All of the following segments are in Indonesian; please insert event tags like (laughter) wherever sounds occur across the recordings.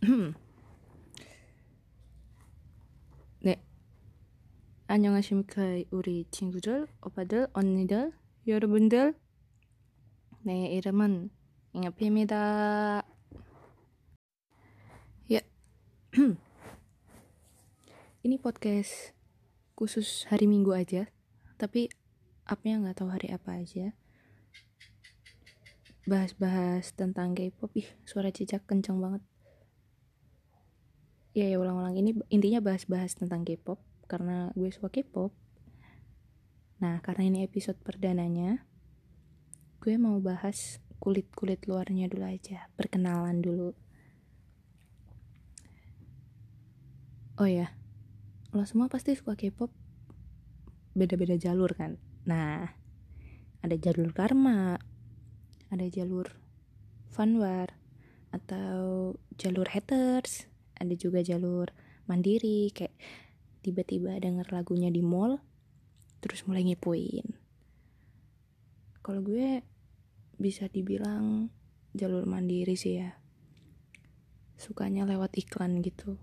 (clears throat) 네. 안녕하십니까 우리 친구들, 오빠들, 언니들, 여러분들. 내 이름은 잉여피입니다. Ya, (clears throat) ini podcast khusus hari Minggu aja, tapi upnya nggak tahu hari apa aja. Bahas-bahas tentang K-pop, ih suara cicak kenceng banget. Ya ya ulang-ulang ini intinya bahas-bahas tentang K-pop karena gue suka K-pop. Nah karena ini episode perdananya, gue mau bahas kulit-kulit luarnya dulu aja, perkenalan dulu. Oh ya, lo semua pasti suka K-pop beda-beda jalur kan? Nah, ada jalur karma, ada jalur fanwar, atau jalur haters, ada juga jalur mandiri kayak tiba-tiba denger lagunya di mall terus mulai ngepoin kalau gue bisa dibilang jalur mandiri sih ya. Sukanya lewat iklan gitu.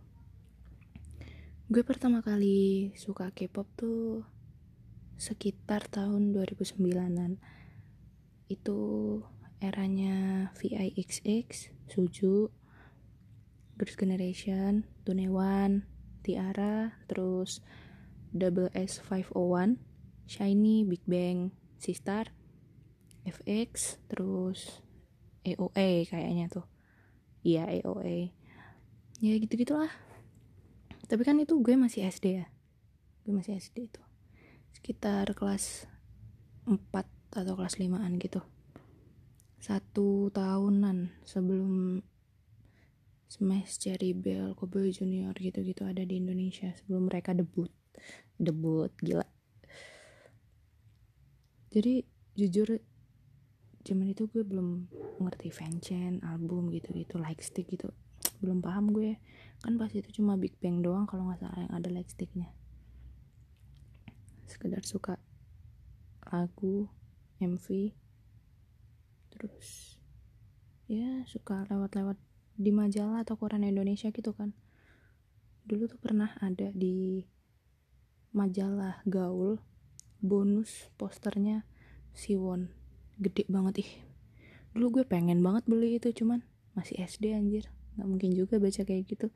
Gue pertama kali suka K-pop tuh sekitar tahun 2009an itu eranya VIXX, Suju, Girls Generation, Tunewan, Tiara, terus Double S 501, Shiny, Big Bang, Sistar, FX, terus AOA kayaknya tuh. Iya AOA. Ya gitu-gitulah. Tapi kan itu gue masih SD ya. Gue masih SD itu. Sekitar kelas 4 atau kelas 5an gitu. Satu tahunan sebelum Smash, Cherry Bell, Kobe Junior gitu-gitu ada di Indonesia sebelum mereka debut. Debut, gila. Jadi jujur zaman itu gue belum ngerti fanchan, album gitu-gitu, like stick gitu. Belum paham gue. Kan pas itu cuma Big Bang doang kalau nggak salah yang ada like sticknya. Sekedar suka lagu, MV, terus ya suka lewat-lewat di majalah atau koran Indonesia gitu kan. Dulu tuh pernah ada di majalah gaul bonus posternya Siwon gede banget ih. Dulu gue pengen banget beli itu cuman masih SD anjir. Nggak mungkin juga baca kayak gitu.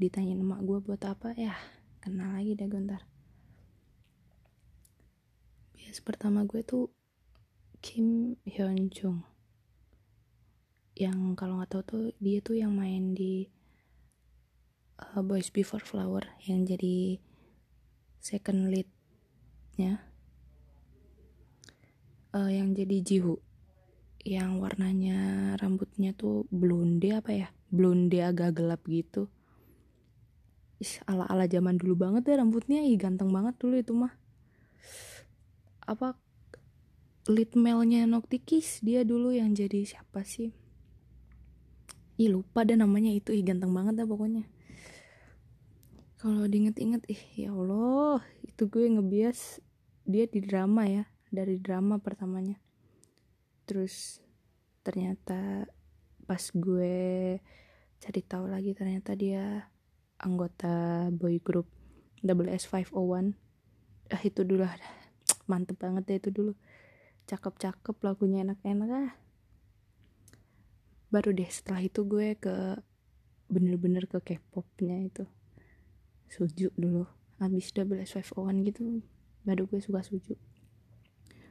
Ditanyain emak gue buat apa ya kenal lagi deh gontar bias pertama gue tuh Kim Hyun Jung yang kalau nggak tahu tuh dia tuh yang main di uh, Boys Before Flower yang jadi second leadnya. Uh, yang jadi Jihu yang warnanya rambutnya tuh blonde apa ya? Blonde agak gelap gitu. Is, ala ala zaman dulu banget ya rambutnya. Ih ganteng banget dulu itu mah. Apa lead male-nya Noctikis dia dulu yang jadi siapa sih ih lupa deh namanya. Itu ih ganteng banget dah pokoknya. Kalau diinget-inget ih ya Allah. Itu gue ngebias dia di drama ya. Dari drama pertamanya. Terus ternyata pas gue cari tahu lagi ternyata dia anggota boy group Double S 501 ah itu dulu mantep banget ya itu dulu. Cakep-cakep lagunya enak-enak ah baru deh setelah itu gue ke bener-bener ke K-popnya itu. Suju dulu. Habis double S501 gitu baru gue suka Suju.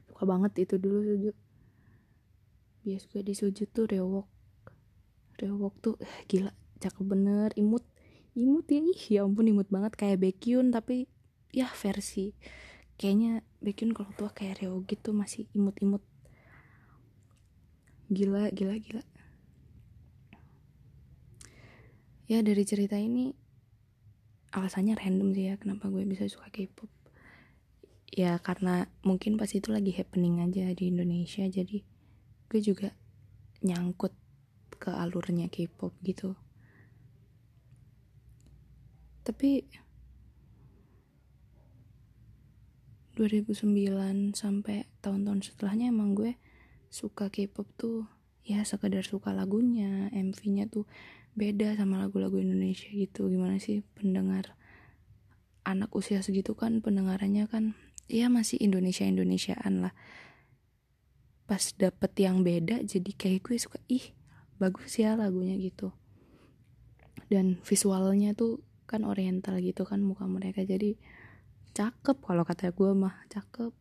Suka banget itu dulu Suju. Bias gue di Suju tuh Rewok. Rewok tuh eh, gila cakep bener. Imut imut ya ih ya ampun imut banget. Kayak Baekhyun tapi ya versi. Kayaknya Baekhyun kalau tua kayak Rewok gitu masih imut-imut. Gila gila gila ya dari cerita ini alasannya random sih ya kenapa gue bisa suka K-pop. Ya karena mungkin pas itu lagi happening aja di Indonesia jadi gue juga nyangkut ke alurnya K-pop gitu. Tapi 2009 sampai tahun-tahun setelahnya emang gue suka K-pop tuh ya sekedar suka lagunya MV-nya tuh beda sama lagu-lagu Indonesia gitu. Gimana sih pendengar anak usia segitu kan pendengarannya kan ya masih Indonesia Indonesiaan lah. Pas dapet yang beda jadi kayak gue suka ih bagus ya lagunya gitu. Dan visualnya tuh kan oriental gitu kan muka mereka. Jadi cakep kalau kata gue mah cakep.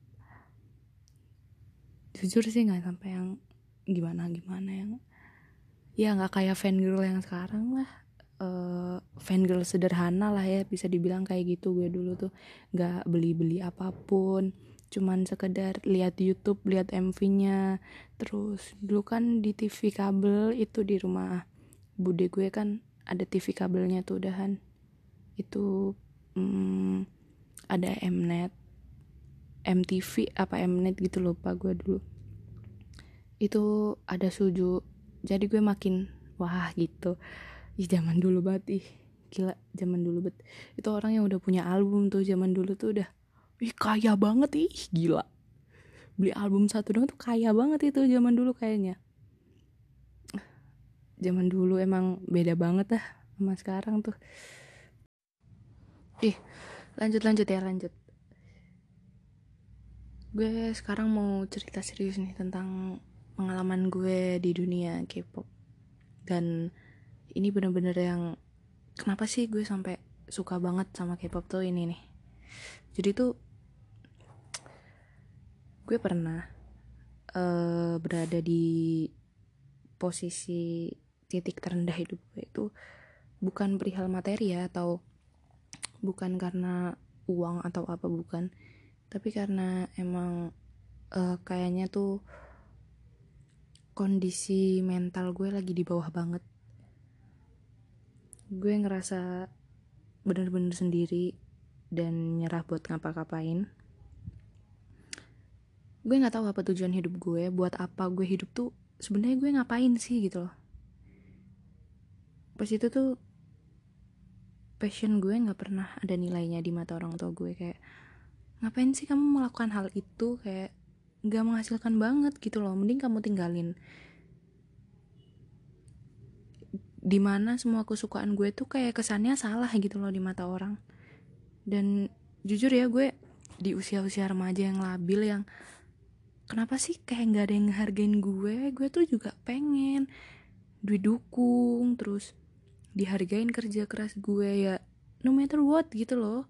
Jujur sih nggak sampai yang gimana gimana yang ya nggak kayak fan girl yang sekarang lah. Uh, girl sederhana lah ya bisa dibilang kayak gitu gue dulu tuh. Nggak beli-beli apa pun cuman sekedar lihat YouTube lihat MV-nya terus dulu kan di TV kabel itu di rumah bude gue kan ada TV kabelnya tuh udahan. Itu hmm, ada Mnet MTV apa Mnet gitu lupa gue dulu. Itu ada suju jadi gue makin wah gitu. Ih zaman dulu banget ih gila zaman dulu bet. Itu orang yang udah punya album tuh zaman dulu tuh udah ih kaya banget ih gila. Beli album satu dong tuh kaya banget itu zaman dulu kayaknya. Zaman dulu emang beda banget dah sama sekarang tuh. Ih lanjut lanjut ya lanjut. Gue sekarang mau cerita serius nih tentang pengalaman gue di dunia K-pop. Dan ini bener-bener yang kenapa sih gue sampai suka banget sama K-pop tuh ini nih? Jadi tuh gue pernah uh, berada di posisi titik terendah hidup gue itu bukan perihal materi ya atau bukan karena uang atau apa bukan. Tapi karena emang uh, kayaknya tuh kondisi mental gue lagi di bawah banget. Gue ngerasa bener-bener sendiri dan nyerah buat ngapa-ngapain. Gue nggak tahu apa tujuan hidup gue buat apa gue hidup tuh sebenarnya gue ngapain sih gitu loh. Pas itu tuh passion gue nggak pernah ada nilainya di mata orang tua gue kayak ngapain sih kamu melakukan hal itu? Kayak nggak menghasilkan banget gitu loh. Mending kamu tinggalin. Di mana semua kesukaan gue tuh kayak kesannya salah gitu loh di mata orang. Dan jujur ya gue di usia-usia remaja yang labil yang kenapa sih kayak nggak ada yang ngehargain gue? Gue tuh juga pengen didukung terus dihargain kerja keras gue ya no matter what gitu loh.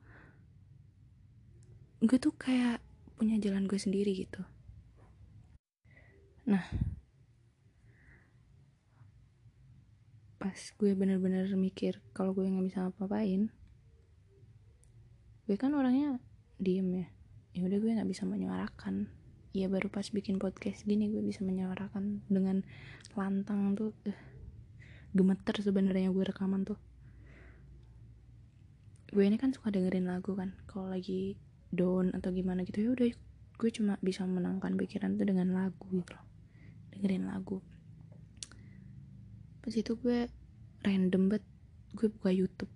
Gue tuh kayak punya jalan gue sendiri gitu nah pas gue bener-bener mikir kalau gue nggak bisa apa-apain gue kan orangnya diem ya. Ya udah gue nggak bisa menyuarakan. Ya baru pas bikin podcast gini gue bisa menyuarakan dengan lantang tuh uh, gemeter sebenarnya gue rekaman tuh. Gue ini kan suka dengerin lagu kan kalau lagi down atau gimana gitu ya udah gue cuma bisa menangkan pikiran tuh dengan lagu gitu loh dengerin lagu. Pas itu gue random banget gue buka YouTube.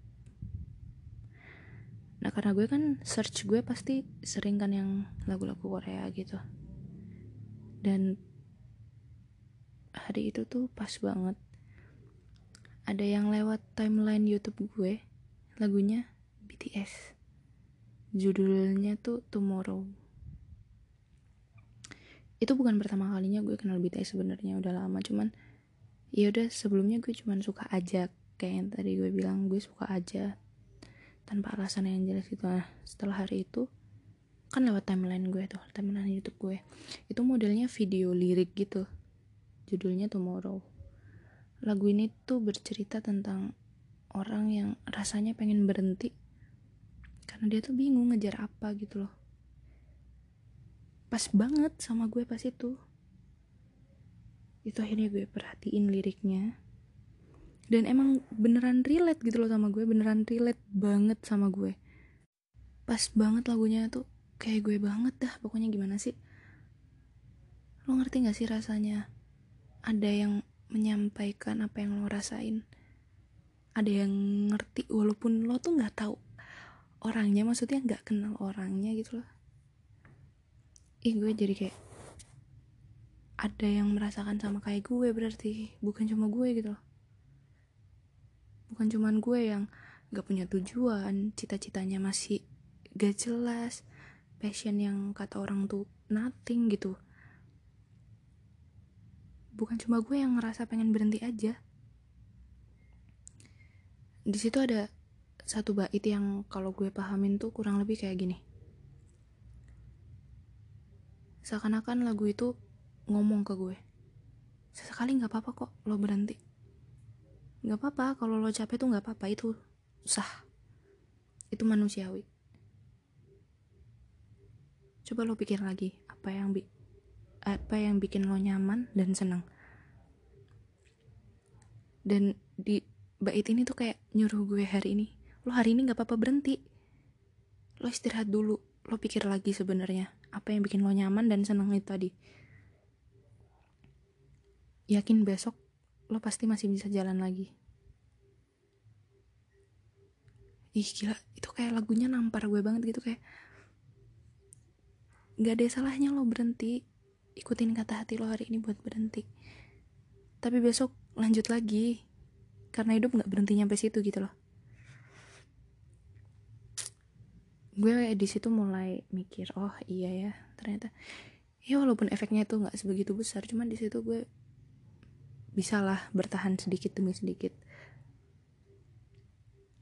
Nah karena gue kan search gue pasti sering kan yang lagu-lagu Korea gitu. Dan hari itu tuh pas banget. Ada yang lewat timeline YouTube gue lagunya BTS judulnya tuh Tomorrow itu bukan pertama kalinya gue kenal BTS sebenarnya udah lama. Cuman ya udah sebelumnya gue cuman suka aja. Kayak yang tadi gue bilang gue suka aja. Tanpa alasan yang jelas gitu. Nah setelah hari itu kan lewat timeline gue tuh timeline YouTube gue. Itu modelnya video lirik gitu. Judulnya Tomorrow. Lagu ini tuh bercerita tentang orang yang rasanya pengen berhenti. Karena dia tuh bingung ngejar apa gitu loh pas banget sama gue pas itu. Itu akhirnya gue perhatiin liriknya. Dan emang beneran relate gitu loh sama gue beneran relate banget sama gue. Pas banget lagunya tuh kayak gue banget dah pokoknya gimana sih? Lo ngerti gak sih rasanya? Ada yang menyampaikan apa yang lo rasain. Ada yang ngerti walaupun lo tuh nggak tahu orangnya maksudnya nggak kenal orangnya gitu loh ih gue jadi kayak ada yang merasakan sama kayak gue berarti. Bukan cuma gue gitu loh. Bukan cuman gue yang gak punya tujuan cita-citanya masih gak jelas passion yang kata orang tuh nothing gitu. Bukan cuma gue yang ngerasa pengen berhenti aja. Di situ ada satu bait yang kalau gue pahamin tuh kurang lebih kayak gini seakan-akan lagu itu ngomong ke gue. Sesekali nggak apa-apa kok lo berhenti. Nggak apa-apa kalau lo capek tuh nggak apa-apa itu sah. Itu manusiawi. Coba lo pikir lagi apa yang bi apa yang bikin lo nyaman dan senang dan di bait ini tuh kayak nyuruh gue hari ini lo hari ini nggak apa-apa berhenti. Lo istirahat dulu lo pikir lagi sebenarnya apa yang bikin lo nyaman dan senang itu tadi. Yakin besok lo pasti masih bisa jalan lagi. Ih gila. Itu kayak lagunya nampar gue banget gitu kayak gak ada salahnya lo berhenti ikutin kata hati lo hari ini buat berhenti. Tapi besok lanjut lagi karena hidup nggak berhenti nyampe situ gitu loh gue di situ mulai mikir oh iya ya ternyata. Ya walaupun efeknya itu nggak sebegitu besar cuman di situ gue bisalah bertahan sedikit demi sedikit.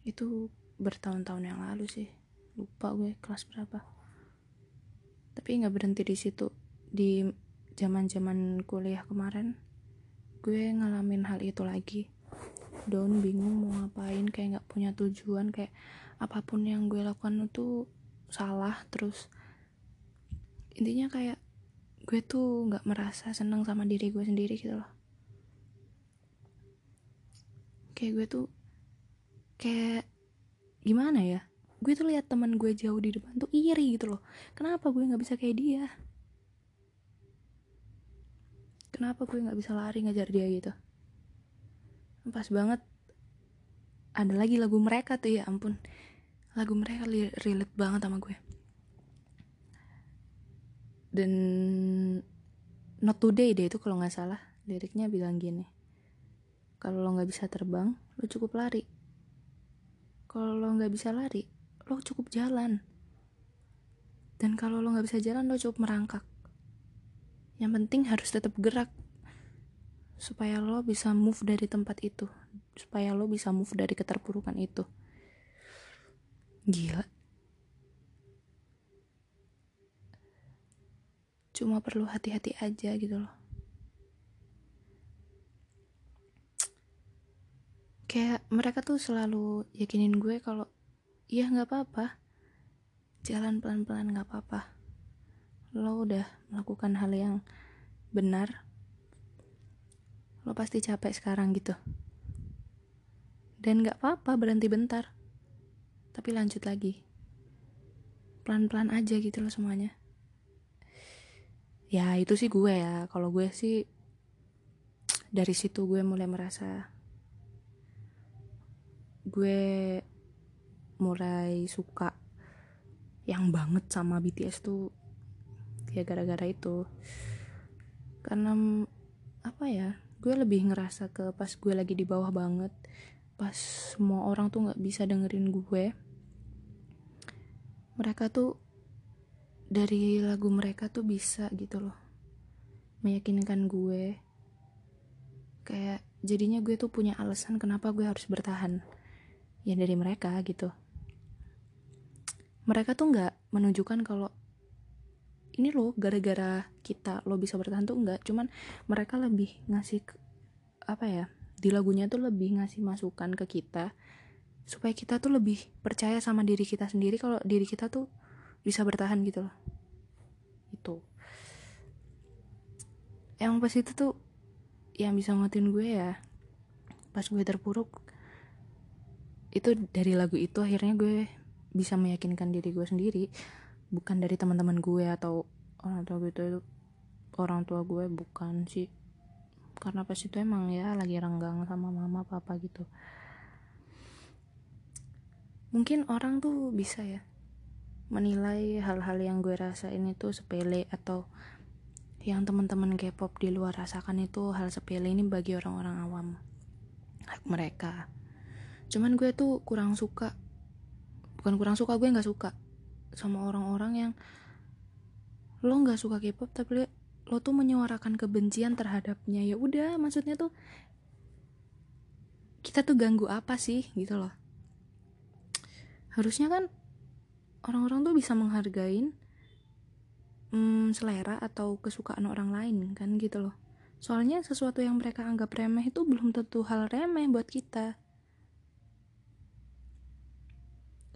Itu bertahun-tahun yang lalu sih. Lupa gue kelas berapa. Tapi nggak berhenti di situ. Di zaman zaman kuliah kemarin gue ngalamin hal itu lagi. Down bingung mau ngapain kayak nggak punya tujuan kayak apa pun yang gue lakukan itu salah terus intinya kayak gue tuh nggak merasa seneng sama diri gue sendiri gitu loh. Kayak gue tuh kayak gimana ya gue tuh lihat teman gue jauh di depan tuh iri gitu loh. Kenapa gue nggak bisa kayak dia? Kenapa gue nggak bisa lari ngejar dia gitu? Pas banget ada lagi lagu mereka tuh ya ampun lagu mereka relate banget sama gue. Dan not today deh itu kalau nggak salah liriknya bilang gini kalau lo nggak bisa terbang lo cukup lari. Kalau lo nggak bisa lari lo cukup jalan. Dan kalau lo nggak bisa jalan lo cukup merangkak. Yang penting harus tetap gerak supaya lo bisa move dari tempat itu supaya lo bisa move dari keterpurukan itu gila. Cuma perlu hati-hati aja gitu loh. Kayak mereka tuh selalu yakinin gue kalau ya nggak apa-apa. Jalan pelan-pelan nggak apa-apa. Lo udah melakukan hal yang benar. Lo pasti capek sekarang gitu. Dan gak apa-apa berhenti bentar tapi lanjut lagi. Pelan-pelan aja gitu loh semuanya. Ya itu sih gue ya. Kalau gue sih dari situ gue mulai merasa gue mulai suka yang banget sama BTS tuh ya gara-gara itu. Karena apa ya gue lebih ngerasa ke pas gue lagi di bawah banget pas semua orang tuh nggak bisa dengerin gue mereka tuh dari lagu mereka tuh bisa gitu loh. Meyakinkan gue. Kayak jadinya gue tuh punya alasan kenapa gue harus bertahan. Ya dari mereka gitu. Mereka tuh nggak menunjukkan kalau ini loh gara-gara kita lo bisa bertahan tuh enggak cuman mereka lebih ngasih apa ya di lagunya tuh lebih ngasih masukan ke kita supaya kita tuh lebih percaya sama diri kita sendiri kalau diri kita tuh bisa bertahan gitu loh. Itu. Yang pas itu tuh yang bisa nguatin gue ya pas gue terpuruk itu dari lagu itu akhirnya gue bisa meyakinkan diri gue sendiri bukan dari teman-teman gue atau orang tua gue itu orang tua gue bukan sih. Karena pas itu emang ya lagi renggang sama mama papa gitu mungkin orang tuh bisa ya menilai hal-hal yang gue rasain itu sepele atau yang teman-teman K-pop di luar rasakan itu hal sepele ini bagi orang-orang awam mereka. Cuman gue tuh kurang suka bukan kurang suka gue nggak suka sama orang-orang yang lo nggak suka K-pop tapi lo tuh menyuarakan kebencian terhadapnya. Ya udah maksudnya tuh kita tuh ganggu apa sih gitu loh harusnya kan orang-orang tuh bisa menghargain hmm, selera atau kesukaan orang lain kan gitu loh. Soalnya sesuatu yang mereka anggap remeh itu belum tentu hal remeh buat kita.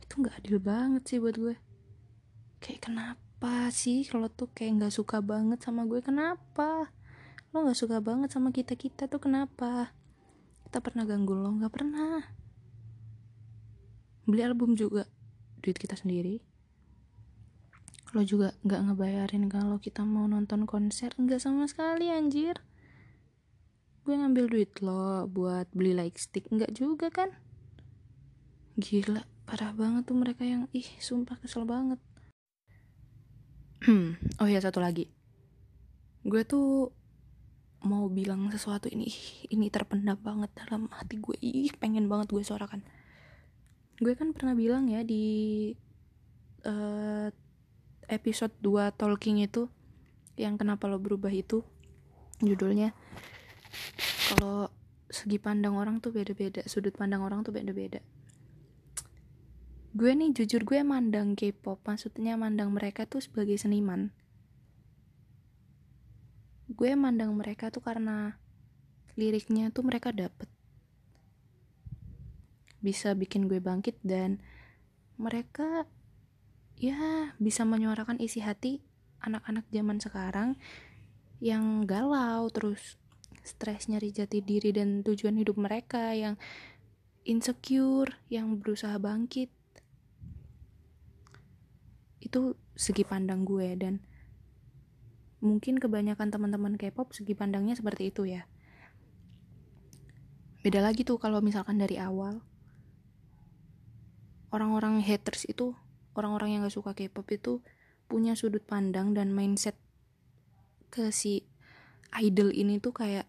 Itu nggak adil banget sih buat gue. Kayak kenapa sih kalau tuh kayak nggak suka banget sama gue? Kenapa? Lo nggak suka banget sama kita kita tuh kenapa? Kita pernah ganggu lo? Nggak pernah beli album juga duit kita sendiri. Lo juga nggak ngebayarin kalau kita mau nonton konser? Nggak sama sekali anjir. Gue ngambil duit lo buat beli like stick. Nggak juga kan? Gila parah banget tuh mereka yang ih sumpah kesel banget. (clears throat) Oh ya satu lagi. Gue tuh mau bilang sesuatu ini ini terpendam banget dalam hati gue. Ih pengen banget gue suarakan gue kan pernah bilang ya di uh, episode 2 talking itu yang kenapa lo berubah itu judulnya. Kalau segi pandang orang tuh beda-beda sudut pandang orang tuh beda-beda. Gue nih jujur gue mandang K-pop maksudnya mandang mereka tuh sebagai seniman. Gue mandang mereka tuh karena liriknya tuh mereka dapet bisa bikin gue bangkit dan mereka ya bisa menyuarakan isi hati anak-anak zaman sekarang yang galau terus stres nyari jati diri dan tujuan hidup mereka yang insecure yang berusaha bangkit. Itu segi pandang gue dan mungkin kebanyakan teman-teman K-pop segi pandangnya seperti itu ya. Beda lagi tuh kalau misalkan dari awal orang-orang haters itu orang-orang yang gak suka K-pop itu punya sudut pandang dan mindset ke si idol ini tuh kayak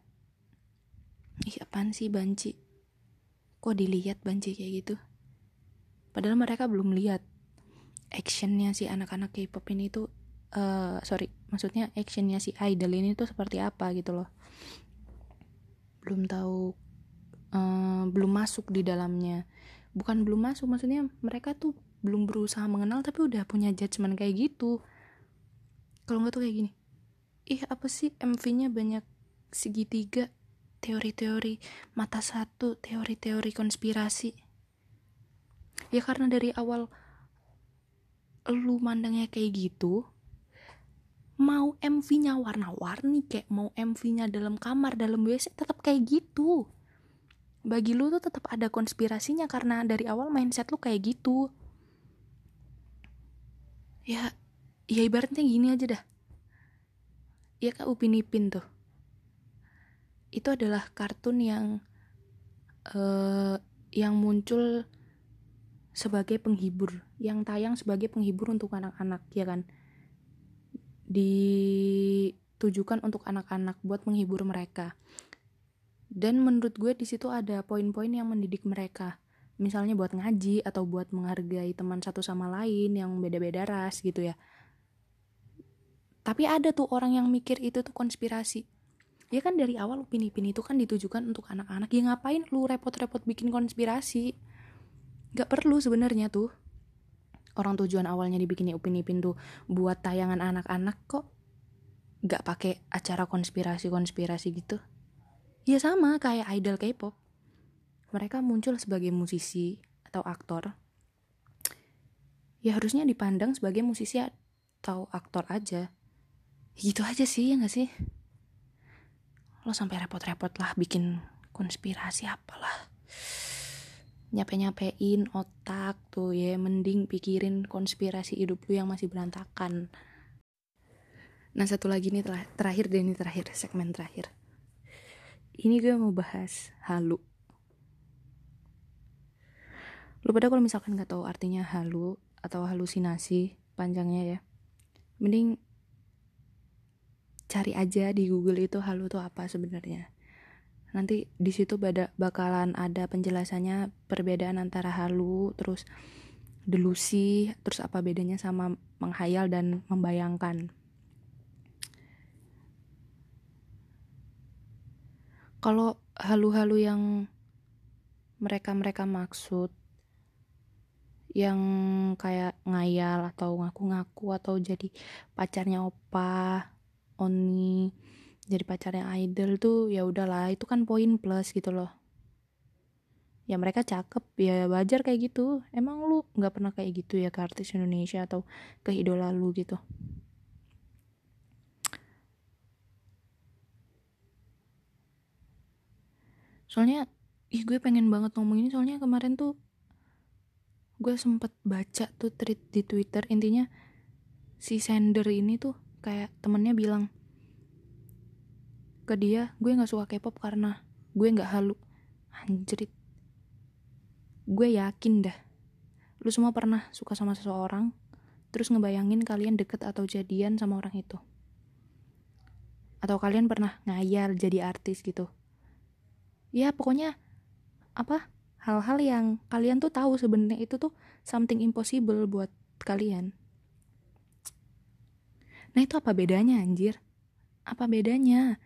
ih apaan sih banci? Kok dilihat banci kayak gitu? Padahal mereka belum lihat actionnya si anak-anak K-pop ini tuh uh, sorry maksudnya actionnya si idol ini tuh seperti apa gitu loh. Belum tahu uh, belum masuk di dalamnya bukan belum masuk maksudnya mereka tuh belum berusaha mengenal tapi udah punya judgement kayak gitu. Kalau nggak tuh kayak gini ih apa sih MV-nya banyak segitiga teori-teori mata satu teori-teori konspirasi? Ya karena dari awal lu mandangnya kayak gitu mau MV-nya warna-warni kayak mau MV-nya dalam kamar dalam WC tetap kayak gitu bagi lu tuh tetap ada konspirasinya karena dari awal mindset lu kayak gitu. Ya ya ibaratnya gini aja dah. Ya kak Upin Ipin tuh. Itu adalah kartun yang uh, yang muncul sebagai penghibur yang tayang sebagai penghibur untuk anak-anak ya kan? Ditujukan untuk anak-anak buat menghibur mereka dan menurut gue di situ ada poin-poin yang mendidik mereka. Misalnya buat ngaji atau buat menghargai teman satu sama lain yang beda-beda ras gitu ya. Tapi ada tuh orang yang mikir itu tuh konspirasi. Ya kan dari awal Upin Ipin itu kan ditujukan untuk anak-anak. Ya ngapain lu repot-repot bikin konspirasi? Gak perlu sebenarnya tuh. Orang tujuan awalnya dibikin Upin Ipin tuh buat tayangan anak-anak kok gak pakai acara konspirasi-konspirasi gitu ya sama kayak idol K-pop. Mereka muncul sebagai musisi atau aktor. Ya harusnya dipandang sebagai musisi atau aktor aja. Gitu aja sih ya gak sih? Lo sampai repot-repot lah bikin konspirasi apalah. Nyape-nyapein otak tuh ya mending pikirin konspirasi hidup lu yang masih berantakan. Nah satu lagi nih terakhir deh ini terakhir segmen terakhir ini gue mau bahas halu. Lu pada kalau misalkan nggak tahu artinya halu atau halusinasi panjangnya ya mending cari aja di Google itu halu tuh apa sebenarnya. Nanti di situ bakalan ada penjelasannya perbedaan antara halu terus delusi terus apa bedanya sama menghayal dan membayangkan kalau halu-halu yang mereka-mereka maksud yang kayak ngayal atau ngaku-ngaku atau jadi pacarnya opa oni jadi pacarnya idol tuh ya udahlah itu kan poin plus gitu loh. Ya mereka cakep ya wajar kayak gitu. Emang lu nggak pernah kayak gitu ya ke artis Indonesia atau ke idola lu gitu soalnya ih gue pengen banget ngomong ini soalnya kemarin tuh gue sempet baca tuh tweet di Twitter intinya si sender ini tuh kayak temennya bilang ke dia gue nggak suka K-pop karena gue nggak halu. Anjrit. Gue yakin dah. Lu semua pernah suka sama seseorang terus ngebayangin kalian deket atau jadian sama orang itu? Atau kalian pernah ngayal jadi artis gitu ya pokoknya apa hal-hal yang kalian tuh tahu sebenarnya itu tuh something impossible buat kalian. Nah itu apa bedanya anjir? Apa bedanya?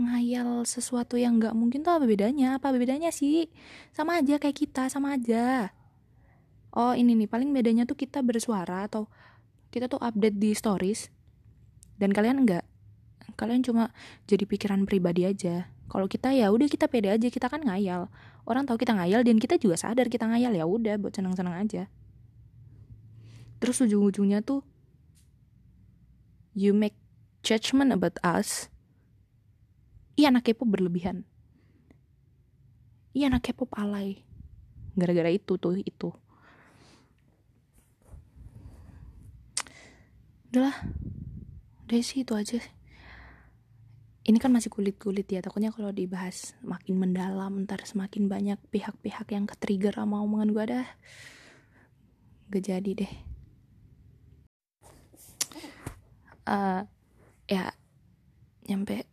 Ngayal sesuatu yang nggak mungkin tuh apa bedanya? Apa bedanya sih? Sama aja kayak kita sama aja. Oh ini nih paling bedanya tuh kita bersuara atau kita tuh update di stories dan kalian enggak kalian cuma jadi pikiran pribadi aja kalau kita ya udah kita pede aja kita kan ngayal. Orang tahu kita ngayal dan kita juga sadar kita ngayal ya udah buat senang-senang aja. Terus ujung-ujungnya tuh you make judgment about us. Iya anak K-pop berlebihan. Iya anak K-pop alay. Gara-gara itu tuh itu. Udahlah. Udah sih itu aja ini kan masih kulit-kulit ya takutnya kalau dibahas makin mendalam ntar semakin banyak pihak-pihak yang ke-trigger sama omongan gue dah. Gak jadi deh. Uh, ya nyampe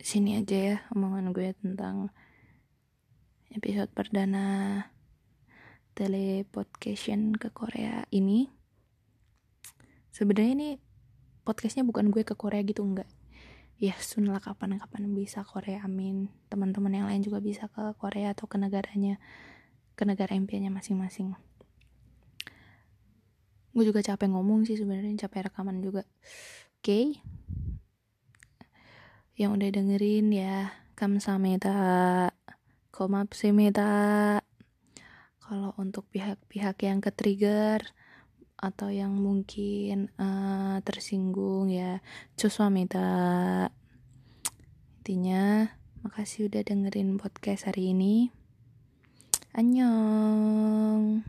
sini aja ya omongan gue tentang episode perdana telepodcastion ke Korea ini. Sebenarnya ini podcastnya bukan gue ke Korea gitu enggak ya sun lah kapan-kapan bisa Korea amin. Teman-teman yang lain juga bisa ke Korea atau ke negaranya ke negara impiannya masing-masing. Gue juga capek ngomong sih sebenarnya capek rekaman juga. Oke. Okay? yang udah dengerin ya kamsahamnida komapsimida kalau untuk pihak-pihak yang ke-trigger atau yang mungkin uh, tersinggung ya cuswamida intinya makasih udah dengerin podcast hari ini. Annyeong